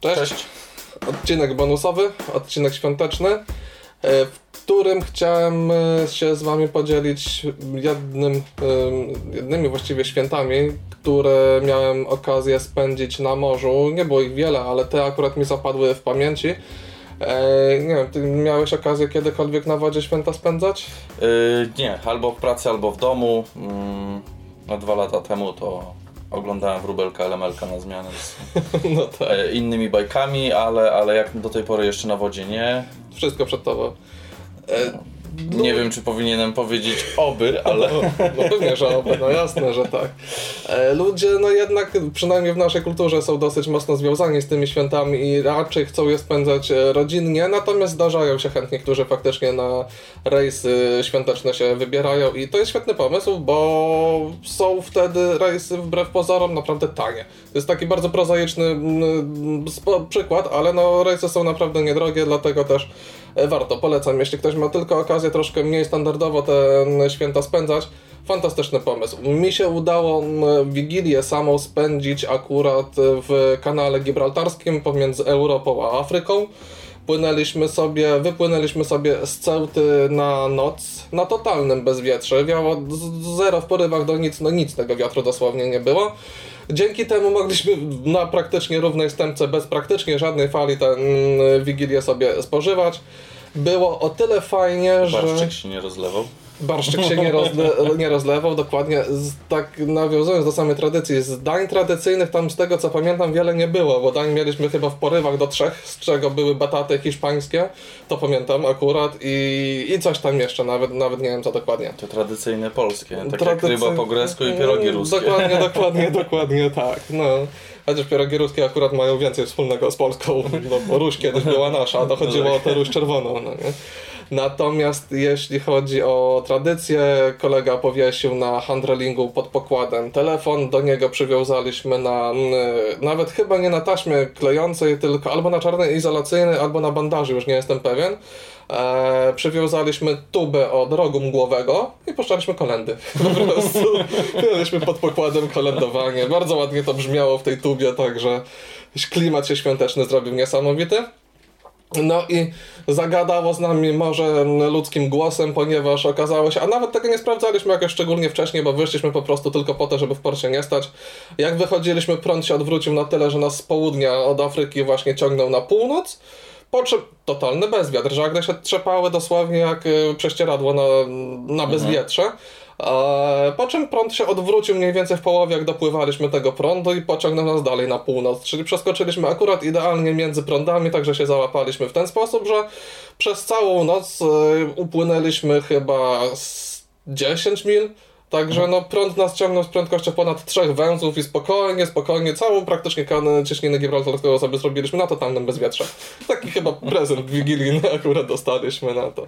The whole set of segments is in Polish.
Cześć. Cześć. Odcinek bonusowy, odcinek świąteczny, e, w którym chciałem e, się z Wami podzielić jednym, jednymi właściwie świętami, które miałem okazję spędzić na morzu. Nie było ich wiele, ale te akurat mi zapadły w pamięci. E, Nie wiem, Ty miałeś okazję kiedykolwiek na wodzie święta spędzać? Yy, nie, albo w pracy, albo w domu. Mm, no dwa lata temu to oglądałem wróbelka Elemelka na zmianę z No tak, e, innymi bajkami, ale, ale jak do tej pory jeszcze na wodzie nie. wszystko przed Tobą. E, Nie wiem, czy powinienem powiedzieć oby, ale No pewnie, że oby, no jasne, że tak. E, Ludzie, no jednak, przynajmniej w naszej kulturze, są dosyć mocno związani z tymi świętami i raczej chcą je spędzać e, rodzinnie, natomiast zdarzają się chętnie, którzy faktycznie na rejsy świąteczne się wybierają i to jest świetny pomysł, bo są wtedy rejsy wbrew pozorom naprawdę tanie. To jest taki bardzo prozaiczny przykład, ale no rejsy są naprawdę niedrogie, dlatego też e, warto, polecam. Jeśli ktoś ma tylko okazję troszkę mniej standardowo te mm, święta spędzać, fantastyczny pomysł. Mi się udało mm, Wigilię samą spędzić akurat w kanale gibraltarskim pomiędzy Europą a Afryką. Płynęliśmy sobie, wypłynęliśmy sobie z Ceuty na noc, na totalnym bezwietrze. Wiało zero w porywach do nic, no nic tego wiatru dosłownie nie było. Dzięki temu mogliśmy na praktycznie równej stępce, bez praktycznie żadnej fali tę mm, Wigilię sobie spożywać. Było o tyle fajnie, że... barszczyk się nie rozlewał. Barszczyk się nie, rozle, nie rozlewał, dokładnie. Z, tak nawiązując do samej tradycji, z dań tradycyjnych tam z tego co pamiętam wiele nie było, bo dań mieliśmy chyba w porywach do trzech, z czego były bataty hiszpańskie, to pamiętam akurat i, i coś tam jeszcze, nawet, nawet nie wiem co dokładnie. To tradycyjne polskie, tak jak Tradycy- ryba po grecku i pierogi ruskie. Dokładnie, dokładnie, dokładnie tak. No. Chociaż pierogi ruskie akurat mają więcej wspólnego z Polską, no, Ruś kiedyś była nasza, a to chodziło o tę Ruś czerwoną. No, nie? Natomiast jeśli chodzi o tradycję, kolega powiesił na handrelingu pod pokładem telefon, do niego przywiązaliśmy na, mm, nawet chyba nie na taśmie klejącej, tylko albo na czarnej izolacyjnej, albo na bandaży, już nie jestem pewien. E, przywiązaliśmy tubę od rogu mgłowego i puszczaliśmy kolendy. Po prostu mieliśmy pod pokładem kolędowanie. Bardzo ładnie to brzmiało w tej tubie, także klimat się świąteczny zrobił niesamowity. No i zagadało z nami może ludzkim głosem, ponieważ okazało się, a nawet tego nie sprawdzaliśmy jakoś szczególnie wcześniej, bo wyszliśmy po prostu tylko po to, żeby w porcie nie stać. Jak wychodziliśmy, prąd się odwrócił na tyle, że nas z południa od Afryki właśnie ciągnął na północ. Po czym totalny bezwiatr, żagle się trzepały dosłownie jak y, prześcieradło na, na bezwietrze. Po czym prąd się odwrócił mniej więcej w połowie, jak dopływaliśmy tego prądu i pociągnął nas dalej na północ. Czyli przeskoczyliśmy akurat idealnie między prądami, także się załapaliśmy w ten sposób, że przez całą noc e, upłynęliśmy chyba z 10 mil. Także no prąd nas ciągnął z prędkością ponad trzech węzłów i spokojnie, spokojnie, całą praktycznie kanę cieśniny Gibraltarską sobie zrobiliśmy na totalnym bezwietrze. Taki chyba prezent wigilijny akurat dostaliśmy na to.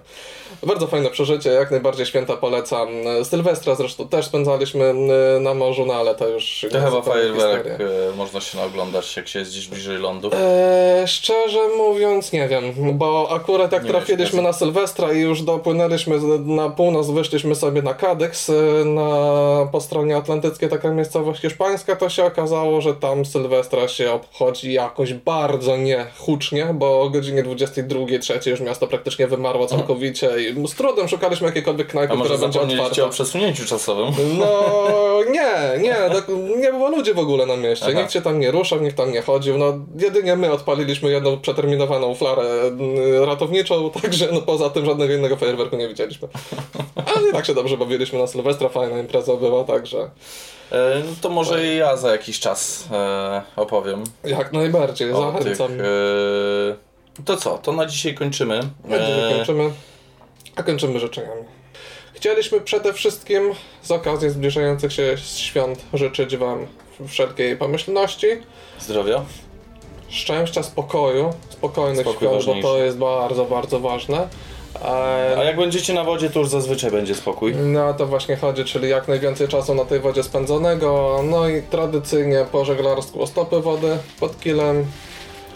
Bardzo fajne przeżycie, jak najbardziej święta polecam. Sylwestra zresztą też spędzaliśmy y, na morzu, no ale to już... To chyba fajerwerek e, można się naoglądać, jak się jest gdzieś bliżej lądu. Eee, szczerze mówiąc nie wiem, bo akurat jak Nie trafiliśmy na Sylwestra i już dopłynęliśmy na północ, wyszliśmy sobie na Kadyks e, na, po stronie atlantyckiej, taka miejscowość hiszpańska, to się okazało, że tam Sylwestra się obchodzi jakoś bardzo niehucznie, bo o godzinie 22.03 już miasto praktycznie wymarło całkowicie i z trudem szukaliśmy jakiejkolwiek knajpy, która będzie otwarta. o przesunięciu czasowym? No nie, nie, tak, nie było ludzi w ogóle na mieście. Aha. Nikt się tam nie ruszał, nikt tam nie chodził. No jedynie my odpaliliśmy jedną przeterminowaną flarę mm, ratowniczą, także no poza tym żadnego innego fajerwerku nie widzieliśmy. Ale tak się dobrze bawiliśmy na Sylwestra, fajna impreza była, także E, no to może i ja za jakiś czas e, opowiem jak najbardziej o tych... zachęcam. E, to co, to na dzisiaj kończymy. Będziemy E, kończymy, a kończymy życzeniami. Chcieliśmy przede wszystkim z okazji zbliżających się świąt życzyć Wam wszelkiej pomyślności, Zdrowia. szczęścia, spokoju, spokojnych Spokój świąt, bo to jest bardzo, bardzo ważne. A jak będziecie na wodzie, to już zazwyczaj będzie spokój. No o to właśnie chodzi, czyli jak najwięcej czasu na tej wodzie spędzonego, no i tradycyjnie po żeglarstwu stopy wody pod kilem,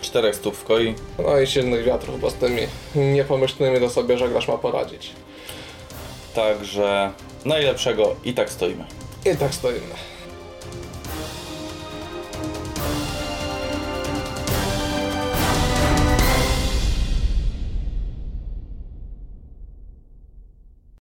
Czterech stóp w koi. no i silnych wiatrów, bo z tymi niepomyślnymi to sobie żeglarz ma poradzić. Także najlepszego i tak stoimy. I tak stoimy.